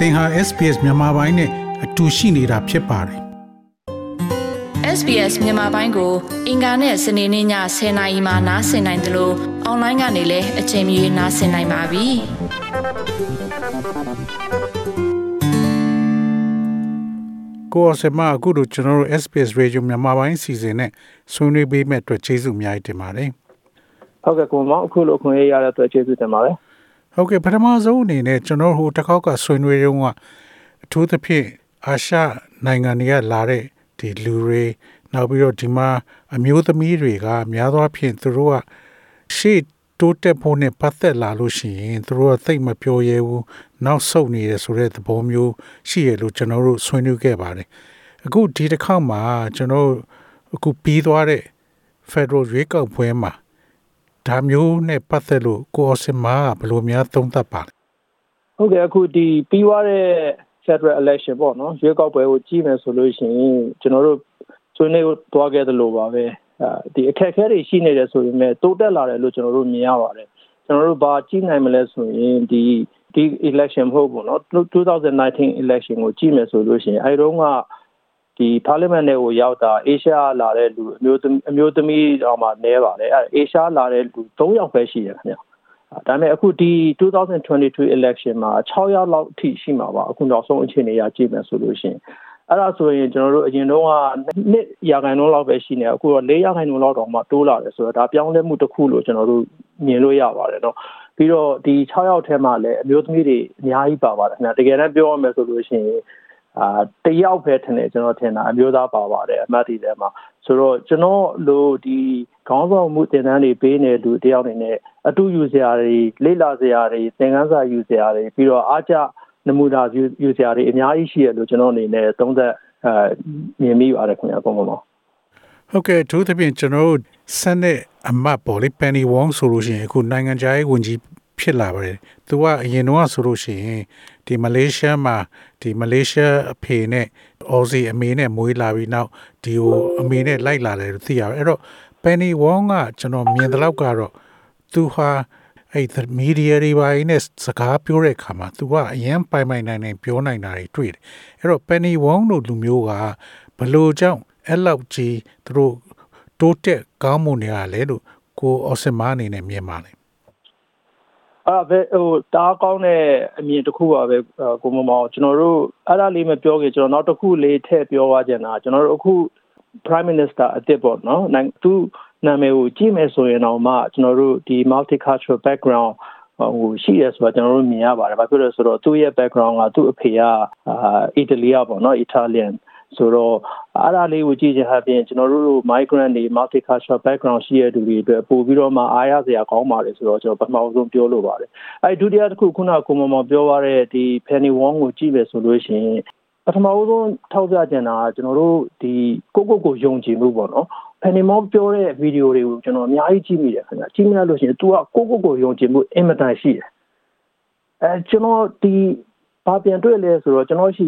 သင်ဟာ SPS မြန်မာပိုင်းနဲ့အတူရှိနေတာဖြစ်ပါတယ် SBS မြန်မာပိုင်းကို အင်ကာနဲ့စနေနေ့ည10:00နာရီမှနားဆင်နိုင်တယ်လို့အွန်လိုင်းကနေလည်းအချိန်မီနားဆင်နိုင်ပါပြီ။ကိုအစမအခုတို့ကျွန်တော်တို့ SPS Radio မြန်မာပိုင်းစီစဉ်နဲ့ဆွေးနွေးပေးမဲ့အတွက်ကျေးဇူးအများကြီးတင်ပါတယ်ဟုတ်ကဲ့ကိုမောင်အခုလိုခွင့်ရရတဲ့အတွက်ကျေးဇူးတင်ပါတယ် ဟုတ်ကဲ့ပထမဆုံးအနေနဲ့ကျွန်တော်ဟိုတစ်ခေါက်ကဆွေးနွေးတုန်းကအထူးသဖြင့်အာရှနိုင်ငံတွေကလာတဲ့ဒီလူတွေနောက်ပြီးတော့ဒီမှာအမျိုးသမီးတွေကများသောအားဖြင့်သူတို့ကရှေ့တိုးတက်ဖို့နဲ့ပတ်သက်လာလို့ရှိရင်သူတို့ကသိပ်မပြောရဲဘူးနောက်ဆုတ်နေတယ်ဆိုတဲ့သဘောမျိုးရှိရလို့ကျွန်တော်တို့ဆွေးနွေးခဲ့ပါတယ်အခုဒီတစ်ခေါက်မှာကျွန်တော်အခုပြီးသွားတဲ့ Federal ရွေးကောက်ပွဲမှာ ဒါမျိုးနဲ့ပတ်သက်လို့ကိုအစင်မာကဘယ်လိုများသုံးသပ်ပါလဲ ဟုတ်ကဲ့အခုဒီပြီးသွားတဲ့ Federal Election ပေါ့နော်ရွေးကောက်ပွဲကိုကြည့်မယ်ဆိုလို့ရှိရင်ကျွန်တော်တို့ဆွေးနွေးသွားခဲ့သလိုပါပဲအဲဒီအခက်အခဲတွေရှိနေတယ်ဆိုပေမဲ့တိုးတက်လာတယ်လို့ကျွန်တော်တို့မြင်ရပါတယ်ကျွန်တော်တို့ဘာကြည့်နိုင်မလဲဆိုရင်ဒီဒီ election မဟုတ်ဘူးเนาะ2019 election ကိုကြည့်မယ်ဆိုလို့ရှိရင်အဲဒီတော့က ဒီ parliament နဲ့ကိုရောက်တာအေရှားလာတဲ့လူအမျိုးသမီးအမျိုးသမီးတော့မှနဲပါတယ်အဲအေရှားလာတဲ့လူ3ယောက်ပဲရှိရခင်ဗျာဒါပေမဲ့အခုဒီ2022 election မှာ6ယောက်လောက်အထိရှိမှာပါအခုနောက်ဆုံးအခြေအနေရကြည့်မယ်ဆိုလို့ရှိရင်အဲ့ဒါဆိုရင်ကျွန်တော်တို့အရင်တော့ကနှစ်ရာခိုင်နှုန်းလောက်ပဲရှိနေအခုတော့၄ရာခိုင်နှုန်းလောက်တောင်မှတိုးလာတယ်ဆိုတော့ဒါပြောင်းလဲမှုတစ်ခုလို့ကျွန်တော်တို့မြင်လို့ရပါတယ်เนาะပြီးတော့ဒီ6ယောက်ထဲမှာလည်းအမျိုးသမီးတွေအများကြီးပါပါတယ်ခင်ဗျာတကယ်တမ်းပြောရမယ်ဆိုလို့ရှိရင် အာတယောက်ပဲထင်တယ်ကျွန်တော်ထင်တာအမျိုးသားပါပါတယ်အမတ်တွေထဲမှာဆိုတော့ကျွန်တော်လို့ဒီခေါင်းဆောင်မှုတင်တန်းတွေပေးနေသူတယောက်နေနဲ့အတူယူစရာတွေလေ့လာစရာတွေသင်ခန်းစာယူစရာတွေပြီးတော့အားကျနမူနာယူစရာတွေအများကြီးရှိရလို့ကျွန်တော်အနေနဲ့သုံးသက်အဲမြင်မိပါတယ်ခင်ဗျာပုံပေါ်မှာဟုတ်ကဲ့သူသဖြင့်ကျွန်တော်တို့ဆန်တဲ့အမတ်ပေါ်လေ Penny Wong ဆိုလို့ရှိရင်အခုနိုင်ငံခြားရေးဝန်ကြီး ဖြစ်လာပါတယ်။သူကအရင်တော့ဆိုလို့ရှိရင်ဒီမလေးရှားမှာဒီမလေးရှားအဖေနဲ့အော်စီအမေနဲ့မွေးလာပြီးနောက်ဒီဟိုအမေနဲ့လိုက်လာတယ်လို့သိရတယ်။အဲ့တော့ Penny Wong ကကျွန်တော်မြင်တဲ့လောက်ကတော့သူဟာအဲ့ဒီမီဒီယာတွေပိုင်းနဲ့စကားပြောတဲ့အခါမှာသူကအရင်ပိုင်ပိုင်နိုင်နိုင်ပြောနိုင်တာတွေတွေ့တယ်။အဲ့တော့ Penny Wong တို့လူမျိုးကဘလို့ကြောင့်အဲ့လောက်ကြီးသူတို့တိုးတက်ကောင်းမွန်နေရလဲလို့ကိုအော်စမာအနေနဲ့မြင်ပါလိမ့် အဲ့ပဲဟိုတားကောင်းတဲ့အမြင်တစ်ခုပါပဲကိုမမောင်ကျွန်တော်တို့အဲ့ဒါလေးမပြောခင်ကျွန်တော်နောက်တစ်ခုလေးထည့်ပြောသွားကြတာကျွန်တော်တို့အခု Prime Minister အစ်စ်ပေါ့နော်နိုင်သူနာမည်ကိုကြည့်မယ်ဆိုရင်တော့မှကျွန်တော်တို့ဒီ multicultural background ဟိုရှိရဆိုတော့ကျွန်တော်တို့မြင်ရပါတယ်ဘာဖြစ်လို့လဲဆိုတော့သူ့ရဲ့ background ကသူ့အဖေကအာအီတလီကပေါ့နော် Italian ဆိုတော့အားအားလေးကိုကြည့်ချင်ဟာပြင်ကျွန်တော်တို့ migrant တွေ multicultural background ရှိတဲ့သူတွေအတွက်ပို့ပြီးတော့မှအားရစရာကောင်းပါတယ်ဆိုတော့ကျွန်တော်ပထမဆုံးပြောလို့ပါတယ်အဲဒုတိယတစ်ခုခုနကကိုမမောပြောရတဲ့ဒီ Penny Wong ကိုကြည့်မယ်ဆိုလို့ရှိရင်ပထမဆုံးထောက်ပြချင်တာကကျွန်တော်တို့ဒီကိုကိုကိုယုံကြည်မှုပေါ့နော်ဖန်နီမောပြောတဲ့ဗီဒီယိုတွေကိုကျွန်တော်အများကြီးကြည့်မိတယ်ခင်ဗျာကြည့်မိရလို့ရှိရင် तू ကကိုကိုကိုယုံကြည်မှုအင်မတန်ရှိတယ်အဲကျွန်တော်ဒီဘာပြန်တွေ့လဲဆိုတော့ကျွန်တော်ရှိ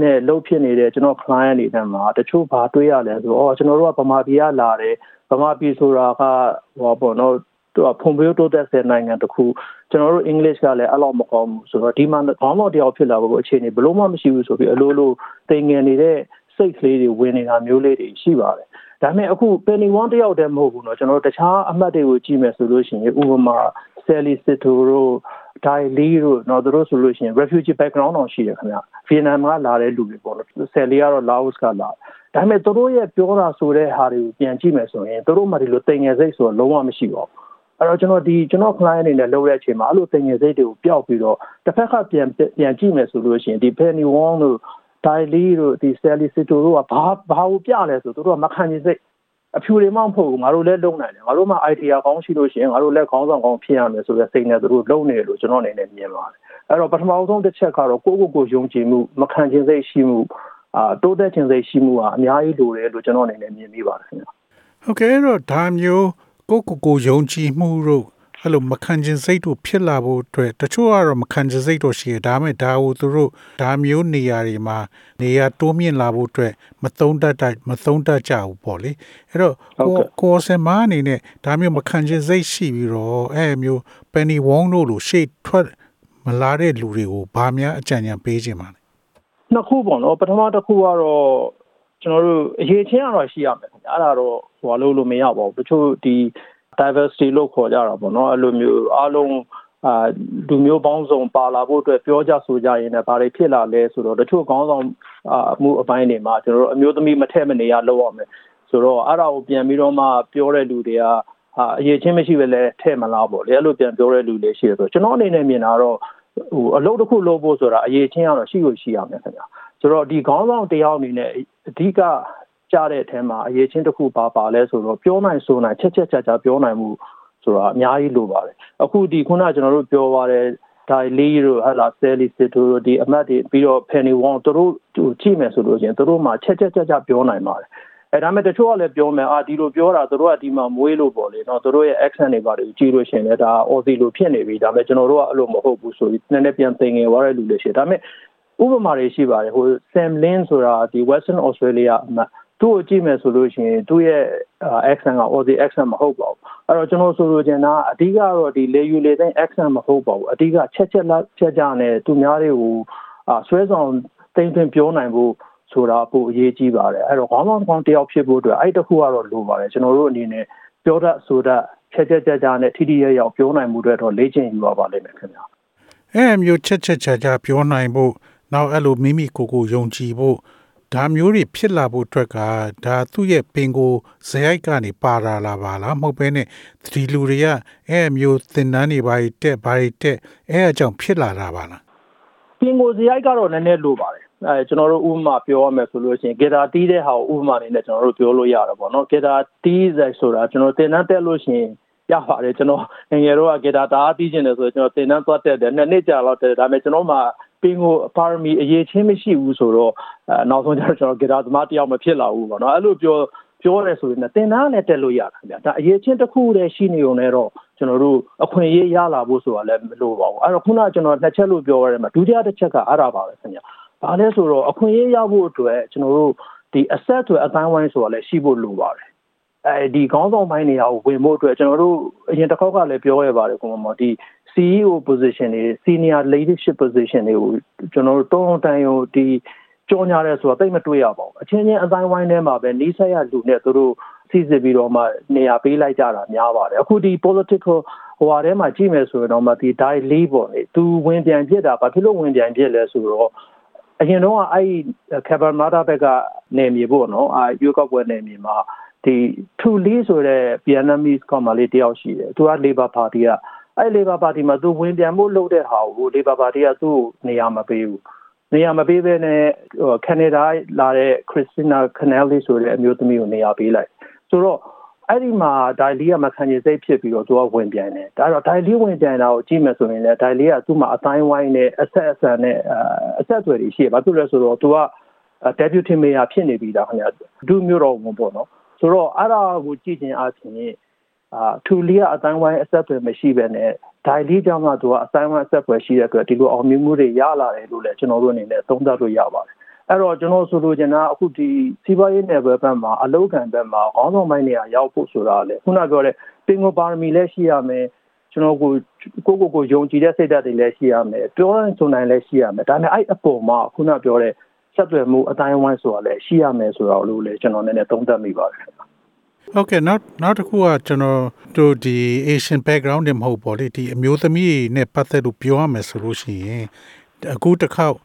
နဲ့လှုပ်ဖြစ်နေတဲ့ကျွန်တော် client တွေထဲမှာတချို့ဘာတွေ့ရလဲဆိုတော့ကျွန်တော်တို့ကဗမာပြည်ကလာတယ်ဗမာပြည်ဆိုတာကဟောပေါ့နော်သူကဖွံ့ဖြိုးတိုးတက်တဲ့နိုင်ငံတစ်ခုကျွန်တော်တို့ English ကလည်းအဲ့လောက်မကောင်းဘူးဆိုတော့ဒီမှာခေါင်းတော်တယောက်ဖြစ်လာဖို့အခြေအနေဘလို့မှမရှိဘူးဆိုပြီးအလိုလိုတင်ငယ်နေတဲ့စိတ်ကလေးတွေဝင်နေတာမျိုးလေးတွေရှိပါတယ်ဒါပေမဲ့အခု penny one တယောက်တည်းမဟုတ်ဘူးเนาะကျွန်တော်တို့တခြားအမှတ်တွေကိုကြည့်မယ်ဆိုလို့ရှိရင်ဥပမာ Sally Sito တို့ Dai Li တို့เนาะသူတို့ဆိုလို့ရှိရင် refugee background တော့ရှိတယ်ခင်ဗျဗီယက်နမ်ကလာတဲ့လူတွေပေါ့နော် Sally ကတော့ Laos ကလာဒါပေမဲ့သူတို့ရဲ့ပြောတာဆိုတဲ့ဟာတွေကိုပြန်ကြည့်မယ်ဆိုရင်သူတို့မှဒီလိုတင်ငယ်စိတ်ဆိုတော့လုံးဝမရှိပါဘူးအဲ့တော့ကျွန်တော်ဒီကျွန်တော် client အနေနဲ့လုပ်တဲ့အချိန်မှာအဲ့လိုတင်ငယ်စိတ်တွေကိုပျောက်ပြီးတော့တစ်ဖက်ကပြန်ပြန်ကြည့်မယ်ဆိုလို့ရှိရင်ဒီ Penny Wong တို့ဒိုင်လီတို့ဒီဆယ်လီစစ်တိုတို့ကဘာဘာကိုပြလဲဆိုတို့ကမခံချင်စိတ် အဖြူတွေမှမဟုတ်ဘူးငါတို့လည်းလုံနိုင်တယ်ငါတို့မှ idea ကောင်းရှိလို့ရှိရင်ငါတို့လည်းခေါင်းဆောင်ကောင်းဖြစ်ရမယ်ဆိုတဲ့စိတ်နဲ့တို့လုံနေလို့ကျွန်တော်အနေနဲ့မြင်ပါတယ်အဲ့တော့ပထမဆုံးတစ်ချက်ကတော့ကိုယ့်ကိုယ်ကိုယုံကြည်မှုမခံချင်စိတ်ရှိမှုအာတိုးတက်ခြင်းစိတ်ရှိမှုဟာအများကြီးလိုတယ်လို့ကျွန်တော်အနေနဲ့မြင်မိပါတယ်ခင်ဗျဟုတ်ကဲ့အဲ့တော့ဒါမျိုးကိုယ့်ကိုယ်ကိုယုံကြည်မှုတို့ အဲ့လိုမခံကျင်စိတ်တို့ဖြစ်လာဖို့အတွက်တချို့ကတော့မခံကျင်စိတ်တို့ရှိတယ်ဒါမဲ့ဒါကိုသူတို့ဒါမျိုးနေရာတွေမှာနေရာတိုးမြင့်လာဖို့အတွက်မသုံးတတ်တတ်မသုံးတတ်ကြဘူးပေါ့လေအဲ့တော့ကိုကိုစမအနေနဲ့ဒါမျိုးမခံကျင်စိတ်ရှိပြီးတော့အဲ့မျိုး Penny Wong တို့လိုရှေ့ထွက်မမလာတဲ့လူတွေကိုဘာများအကြံဉာဏ်ပေးခြင်းပါလဲနှစ်ခုပေါ့နော်ပထမတစ်ခုကတော့ကျွန်တော်တို့အရေးချင်းကတော့ရှိရမယ်ခင်ဗျအဲ့ဒါတော့ဟိုလို့လို့မရပါဘူးတချို့ဒီ diversity လို့ခေါ်ကြတာပေါ့နော်အဲ့လိုမျိုးအားလုံးအာလူမျိုးပေါင်းစုံပါလာဖို့အတွက်ပြောကြဆိုကြရင်လည်းဘာတွေဖြစ်လာလဲဆိုတော့တချို့ခေါင်းဆောင်အာမှုအပိုင်းတွေမှာကျွန်တော်တို့အမျိုးသမီးမထက်မနေရလောက်ရမယ်ဆိုတော့အဲ့ဒါကိုပြန်ပြီးတော့မှပြောတဲ့လူတွေကအာအရေးချင်းမရှိပဲလဲထဲ့မလားပေါ့လေအဲ့လိုပြန်ပြောတဲ့လူတွေရှိတယ်ဆိုတော့ကျွန်တော်အနေနဲ့မြင်တာတော့ဟိုအလုပ်တစ်ခုလုပ်ဖို့ဆိုတာအရေးချင်းကတော့ရှိလို့ရှိရမယ်ခင်ဗျာဆိုတော့ဒီခေါင်းဆောင်တယောက်အနေနဲ့အဓိက ကြားတဲ့အထက်မှာအရေးချင်းတစ်ခုပါပါလဲဆိုတော့ပြောနိုင်ဆိုနိုင်ချက်ချက်ချာချာပြောနိုင်မှုဆိုတာအများကြီးလိုပါတယ်အခုဒီခုနကျွန်တော်တို့ပြောသွားတဲ့ဒါလီတို့ဟာလာဆယ်လီစစ်တို့ဒီအမတ်တွေပြီးတော့ဖန်နီဝေါတို့တို့ကြည့်မယ်ဆိုလို့ချင်းတို့မှချက်ချက်ချာချာပြောနိုင်ပါတယ်အဲဒါမဲ့တချို့ကလည်းပြောမယ်အာဒီလိုပြောတာတို့ကဒီမှာမွေးလို့ပေါ့လေနော်တို့ရဲ့ accent တွေပါတယ်ကြည့်လို့ရှင်လည်းဒါ Aussie လိုဖြစ်နေပြီဒါမဲ့ကျွန်တော်တို့ကအဲ့လိုမဟုတ်ဘူးဆိုပြီးနည်းနည်းပြန်သင်ငယ်သွားတဲ့လူတွေရှိဒါမဲ့ဥပမာတွေရှိပါတယ်ဟို Sam Lin ဆိုတာဒီ Western Australia အမတ် သူ့ကိုကြည့်မယ်ဆိုလို့ရှိရင်သူ့ရဲ့ accent က Aussie accent မဟုတ်ပါဘူးအဲ့တော့ကျွန်တော်ဆိုလိုချင်တာအဓိကတော့ဒီလေယူလေသိန်း accent မဟုတ်ပါဘူးအဓိကချက်ချက်လက်ချက်ကြနဲ့သူများတွေကိုဆွဲဆောင်တိမ့်သွင်းပြောနိုင်ဖို့ဆိုတာပိုအရေးကြီးပါတယ်အဲ့တော့ခေါင်းဆောင်ကောင်းတယောက်ဖြစ်ဖို့အတွက်အဲ့တခုကတော့လိုပါတယ်ကျွန်တော်တို့အနေနဲ့ပြောတတ်ဆိုတတ်ချက်ချက်ကြကြနဲ့ထိထိရရောက်ပြောနိုင်မှုတွေတော့လေ့ကျင့်ယူရပါလိမ့်မယ်ခင်ဗျာအဲမျိုးချက်ချက်ချာချာပြောနိုင်ဖို့နောက်အဲ့လိုမိမိကိုယ်ကိုယုံကြည်ဖို့ ဒါမျိုးတွေဖြစ်လာဖို့အတွက်ကဒါသူ့ရဲ့ပင်ကိုဇယိုက်ကနေပါလာလာပါလားမဟုတ်ဘဲနဲ့ဒီလူတွေကအဲမျိုးသင်တန်းတွေဘာတွေတက်ဘာတွေတက်အဲအကြောင်းဖြစ်လာတာပါလားပင်ကိုဇယိုက်ကတော့နည်းနည်းလိုပါတယ်အဲကျွန်တော်တို့ဥပမာပြောရမယ်ဆိုလို့ရှိရင်ဂီတာတီးတဲ့ဟာကိုဥပမာအနေနဲ့ကျွန်တော်တို့ပြောလို့ရတယ်ပေါ့နော်ဂီတာတီးဇက်ဆိုတာကျွန်တော်သင်တန်းတက်လို့ရှိရင်ရပါတယ်ကျွန်တော်ငယ်တော့ဂီတာတားတီးကျင်တယ်ဆိုတော့ကျွန်တော်သင်တန်းသွားတက်တယ်နှစ်နှစ်ကြာလောက်တက်တယ်ဒါပေမဲ့ကျွန်တော်မှ ပင်ကိုပါရမီအရေးချင်းမရှိဘူးဆိုတော့အဲနောက်ဆုံးကျတော့ကျွန်တော်ဂီတာသမားတယောက်မဖြစ်လာဘူးပေါ့နော်အဲ့လိုပြောပြောရဲဆိုရင်တင်တန်းလည်းတက်လို့ရတာဗျာဒါအရေးချင်းတစ်ခုတည်းရှိနေုံနဲ့တော့ကျွန်တော်တို့အခွင့်အရေးရလာဖို့ဆိုတာလည်းမလိုပါဘူးအဲ့တော့ခုနကကျွန်တော်နှစ်ချက်လို့ပြောရတယ်မှာဒုတိယတစ်ချက်ကအဲ့ဒါပါပဲခင်ဗျာဘာလဲဆိုတော့အခွင့်အရေးရဖို့အတွက်ကျွန်တော်တို့ဒီအဆက်အသွယ်အတိုင်းဝိုင်းဆိုတာလည်းရှိဖို့လိုပါတယ် အဲဒီခေါင်းဆောင်ပိုင်းနေရာကိုဝင်ဖို့အတွက်ကျွန်တော်တို့အရင်တစ်ခေါက်ကလည်းပြောရပါတယ်ကွန်မဒီ CEO position တွေ senior leadership position တွေကိုကျွန်တော်တို့တုံးတန်ရုံဒီကြောညာရဲဆိုတာတိတ်မတွေ့ရပါဘူးအချင်းချင်းအတိုင်းဝိုင်းထဲမှာပဲနီးစပ်ရလူနဲ့သူတို့စီစစ်ပြီးတော့မှနေရာပေးလိုက်ကြတာများပါတယ်အခုဒီ political ဟိုဟာထဲမှာကြည့်မယ်ဆိုရင်တော့မှဒီ die လေးပေါ့လေသူဝင်ပြန်ပြစ်တာဘာဖြစ်လို့ဝင်ပြန်ပြစ်လဲဆိုတော့အရင်တော့အဲ့ကက်ဗန်မာတာဘက်ကနေမြေပေါ့နော်အာရွေးကောက်ပွဲနေမြေမှာ ဒီထူလီဆိုတဲ့ Vietnamese ကောင်မလေးတယောက်ရှိတယ်သူက Labor Party ကအဲ့ Labor Party မှာသူဝင်ပြန်ဖို့လုပ်တဲ့ဟာကို Labor Party ကသူ့နေရာမပေးဘူးနေရာမပေးဘဲနဲ့ကနေဒါလာတဲ့ Christina Canelli ဆိုတဲ့အမျိုးသမီးကိုနေရာပေးလိုက်ဆိုတော့အဲ့ဒီမှာဒိုင်လီကမခံချင်စိတ်ဖြစ်ပြီးတော့သူကဝင်ပြန်တယ်ဒါတော့ဒိုင်လီဝင်ပြန်တာကိုကြည့်မယ်ဆိုရင်လည်းဒိုင်လီကသူ့မှာအတိုင်းဝိုင်းနဲ့အဆက်အဆန်နဲ့အဆက်အသွယ်တွေရှိတယ်ဘာဖြစ်လဲဆိုတော့သူက deputy mayor ဖြစ်နေပြီဒါခင်ဗျာဒုမျိုးတော်ဝင်ပေါ့နော် ဆိုတော့အဲ့ဒါကိုကြည့်ခြင်းအပြင်အာထူလီကအတိုင်းဝိုင်းအဆက်အသွယ်မရှိဘဲနဲ့ဒိုင်လီကြောင့်မှသူကအတိုင်းဝိုင်းအဆက်အသွယ်ရှိတဲ့အတွက်ဒီလိုအောင်မြင်မှုတွေရလာတယ်လို့လည်းကျွန်တော်တို့အနေနဲ့သုံးသပ်လို့ရပါတယ်အဲ့တော့ကျွန်တော်ဆိုလိုချင်တာအခုဒီစီးပွားရေးနယ်ပယ်ဘက်မှာအလုပ်ခံဘက်မှာခေါင်းဆောင်ပိုင်းနေရာရောက်ဖို့ဆိုတာလေခုနပြောတဲ့ပင်ကိုပါရမီလည်းရှိရမယ်ကျွန်တော်ကိုကိုကိုကိုယုံကြည်တဲ့စိတ်ဓာတ်တွေလည်းရှိရမယ်ပြောရင်ဆိုနိုင်လည်းရှိရမယ်ဒါနဲ့အဲ့အပေါ်မှာခုနပြောတဲ့ ဆက်သွယ်မှုအတိုင်းဝိုင်းဆိုတာလည်းရှိရမယ်ဆိုတော့လို့လေကျွန်တော်နည်းနည်းသုံးသပ်မိပါတယ်ဟုတ်ကဲ့နောက်နောက်တစ်ခုကကျွန်တော်တို့ဒီ Asian background တွေမဟုတ်ပေါ့လေဒီအမျိုးသမီးနဲ့ပတ်သက်လို့ပြောရမယ်ဆိုလို့ရှိရင်အခုတစ်ခေါက်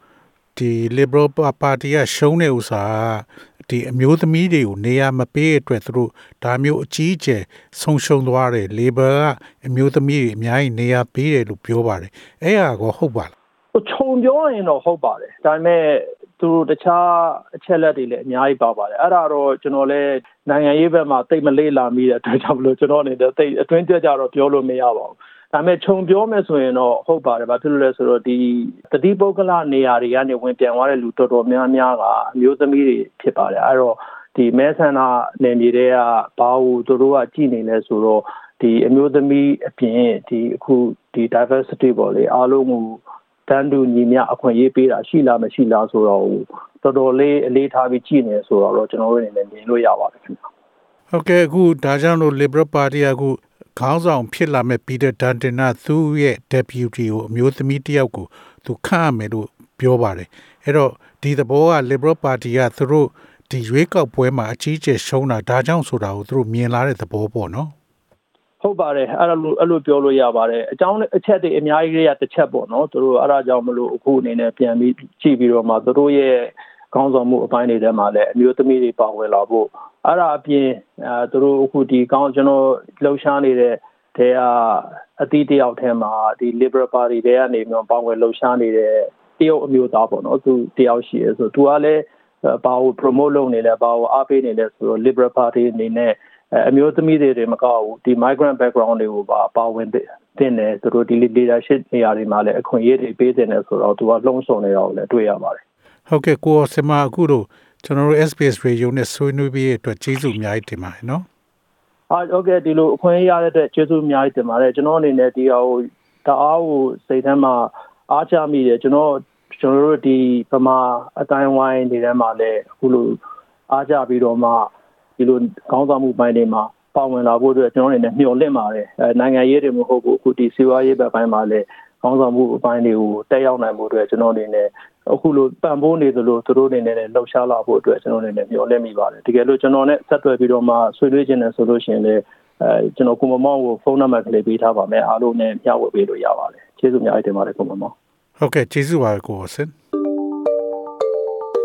ဒီ Liberal Party ကရှုံးတဲ့ဥစ္စာဒီအမျိုးသမီးတွေကိုနေရာမပေးအတွက်သူတို့ဒါမျိုးအကြီးအကျယ်ဆုံးရှုံးသွားတယ် Labor ကအမျိုးသမီးတွေအများကြီးနေရာပေးတယ်လို့ပြောပါတယ်အဲ့ဟာကောဟုတ်ပါလားခြုံပြောရင်တော့ဟုတ်ပါတယ်ဒါပေမဲ့ သူတို့တခြားအချက်လက်တွေလည်းအများကြီးပါပါတယ်အဲ့ဒါတော့ကျွန်တော်လည်းနိုင်ငံရေးဘက်မှာတိတ်မလေးလာမိတဲ့အတွက်ကြောင့်မလို့ကျွန်တော်အနေနဲ့တိတ်အတွင်းကြကြတော့ပြောလို့မရပါဘူးဒါပေမဲ့ခြုံပြောမယ်ဆိုရင်တော့ဟုတ်ပါတယ်ဘာဖြစ်လို့လဲဆိုတော့ဒီတတိပုဂ္ဂလနေရာတွေကနေဝင်ပြန်သွားတဲ့လူတော်တော်များများကအမျိုးသမီးတွေဖြစ်ပါတယ်အဲ့တော့ဒီမဲဆန္ဒနယ်မြေတွေကဘာလို့သူတို့ကကြည်နေလဲဆိုတော့ဒီအမျိုးသမီးအပြင်ဒီအခုဒီ diversity ပေါ့လေအားလုံးကို တန်းတူညီမျှအခွင့်အရေးပေးတာရှိလားမရှိလားဆိုတော့တော်တော်လေးအလေးထားပြီးကြည့်နေဆိုတော့ကျွန်တော်တို့အနေနဲ့မြင်လို့ရပါတယ်ခင်ဗျာဟုတ်ကဲ့အခုဒါကြောင့်လို့ Liberal Party ကအခုခေါင်းဆောင်ဖြစ်လာမဲ့ပီတာဒန်တင်နာသူ့ရဲ့ deputy ကိုအမျိုးသမီးတစ်ယောက်ကိုသူခန့်ရမယ်လို့ပြောပါတယ်အဲ့တော့ဒီသဘောက Liberal Party ကသူတို့ဒီရွေးကောက်ပွဲမှာအကြီးအကျယ်ရှုံးတာဒါကြောင့်ဆိုတာကိုသူတို့မြင်လာတဲ့သဘောပေါ့နော် ဟုတ်ပါတယ်အဲ့လိုအဲ့လိုပြောလို့ရပါတယ်အကြောင်းအချက်တွေအများကြီးတွေကတစ်ချက်ပေါ့နော်သူတို့အဲ့ဒါကြောင့်မလို့အခုအနေနဲ့ပြန်ပြီးကြည့်ပြီးတော့မှသူတို့ရဲ့ကောင်းဆောင်မှုအပိုင်းတွေထဲမှာလည်းအမျိုးသမီးတွေပါဝင်လာဖို့အဲ့ဒါအပြင်အဲသူတို့အခုဒီကောင်းကျွန်တော်လှုပ်ရှားနေတဲ့တဲကအတီးတယောက်ထဲမှာဒီ Liberal Party တွေကနေပြီးပါဝင်လှုပ်ရှားနေတဲ့တရုတ်အမျိုးသားပေါ့နော်သူတယောက်ရှိရဲဆိုသူကလည်းဘာကို promote လုပ်နေလဲဘာကိုအားပေးနေလဲဆိုတော့ Liberal Party အနေနဲ့ အမျိုးသမီးတွေတွေမကဘူးဒီ migrant background တွေကိုပါပါဝင်တင်တယ်သူတို့ဒီ leadership နေရာတွေမှာလည်းအခွင့်အရေးတွေပေးတင်တယ်ဆိုတော့သူကလှုံ့ဆော်နေတာကိုလည်းတွေ့ရပါတယ်ဟုတ်ကဲ့ကိုစမအခုတို့ကျွန်တော်တို့ SPS radio နဲ့ဆွေးနွေးပြီးရအတွက်ကျေးဇူးအများကြီးတင်ပါတယ်နော်အားဟုတ်ကဲ့ဒီလိုအခွင့်အရေးရတဲ့အတွက်ကျေးဇူးအများကြီးတင်ပါတယ်ကျွန်တော်အနေနဲ့ဒီဟာကိုတအားကိုစိတ်ထဲမှာအားချမိတယ်ကျွန်တော်ကျွန်တော်တို့ဒီဗမာအတိုင်းဝိုင်းတွေထဲမှာလည်းအခုလိုအားကြပြီးတော့မှ ဒီလိုခေါင်းဆောင်မှုပိုင်းတွေမှာပါဝင်လာဖို့အတွက်ကျွန်တော်အနေနဲ့မျှော်လင့်ပါတယ်အဲနိုင်ငံရေးတွေမဟုတ်ဘူးအခုဒီစီးပွားရေးဘက်ပိုင်းမှာလည်းခေါင်းဆောင်မှုအပိုင်းတွေကိုတက်ရောက်နိုင်ဖို့အတွက်ကျွန်တော်အနေနဲ့အခုလိုပံ့ပိုးနေသလိုသူတို့အနေနဲ့လှုပ်ရှားလာဖို့အတွက်ကျွန်တော်အနေနဲ့မျှော်လင့်မိပါတယ်တကယ်လို့ကျွန်တော်နဲ့ဆက်သွယ်ပြီးတော့မှဆွေးနွေးခြင်းနဲ့ဆိုလို့ရှိရင်လည်းအဲကျွန်တော်ကိုမမောင်ကိုဖုန်းနံပါတ်ကလေးပေးထားပါမယ်အားလုံးနဲ့မျှဝေပေးလို့ရပါတယ်ကျေးဇူးများတင်ပါတယ်ကိုမမောင်ဟုတ်ကဲ့ကျေးဇူးပါကိုစင်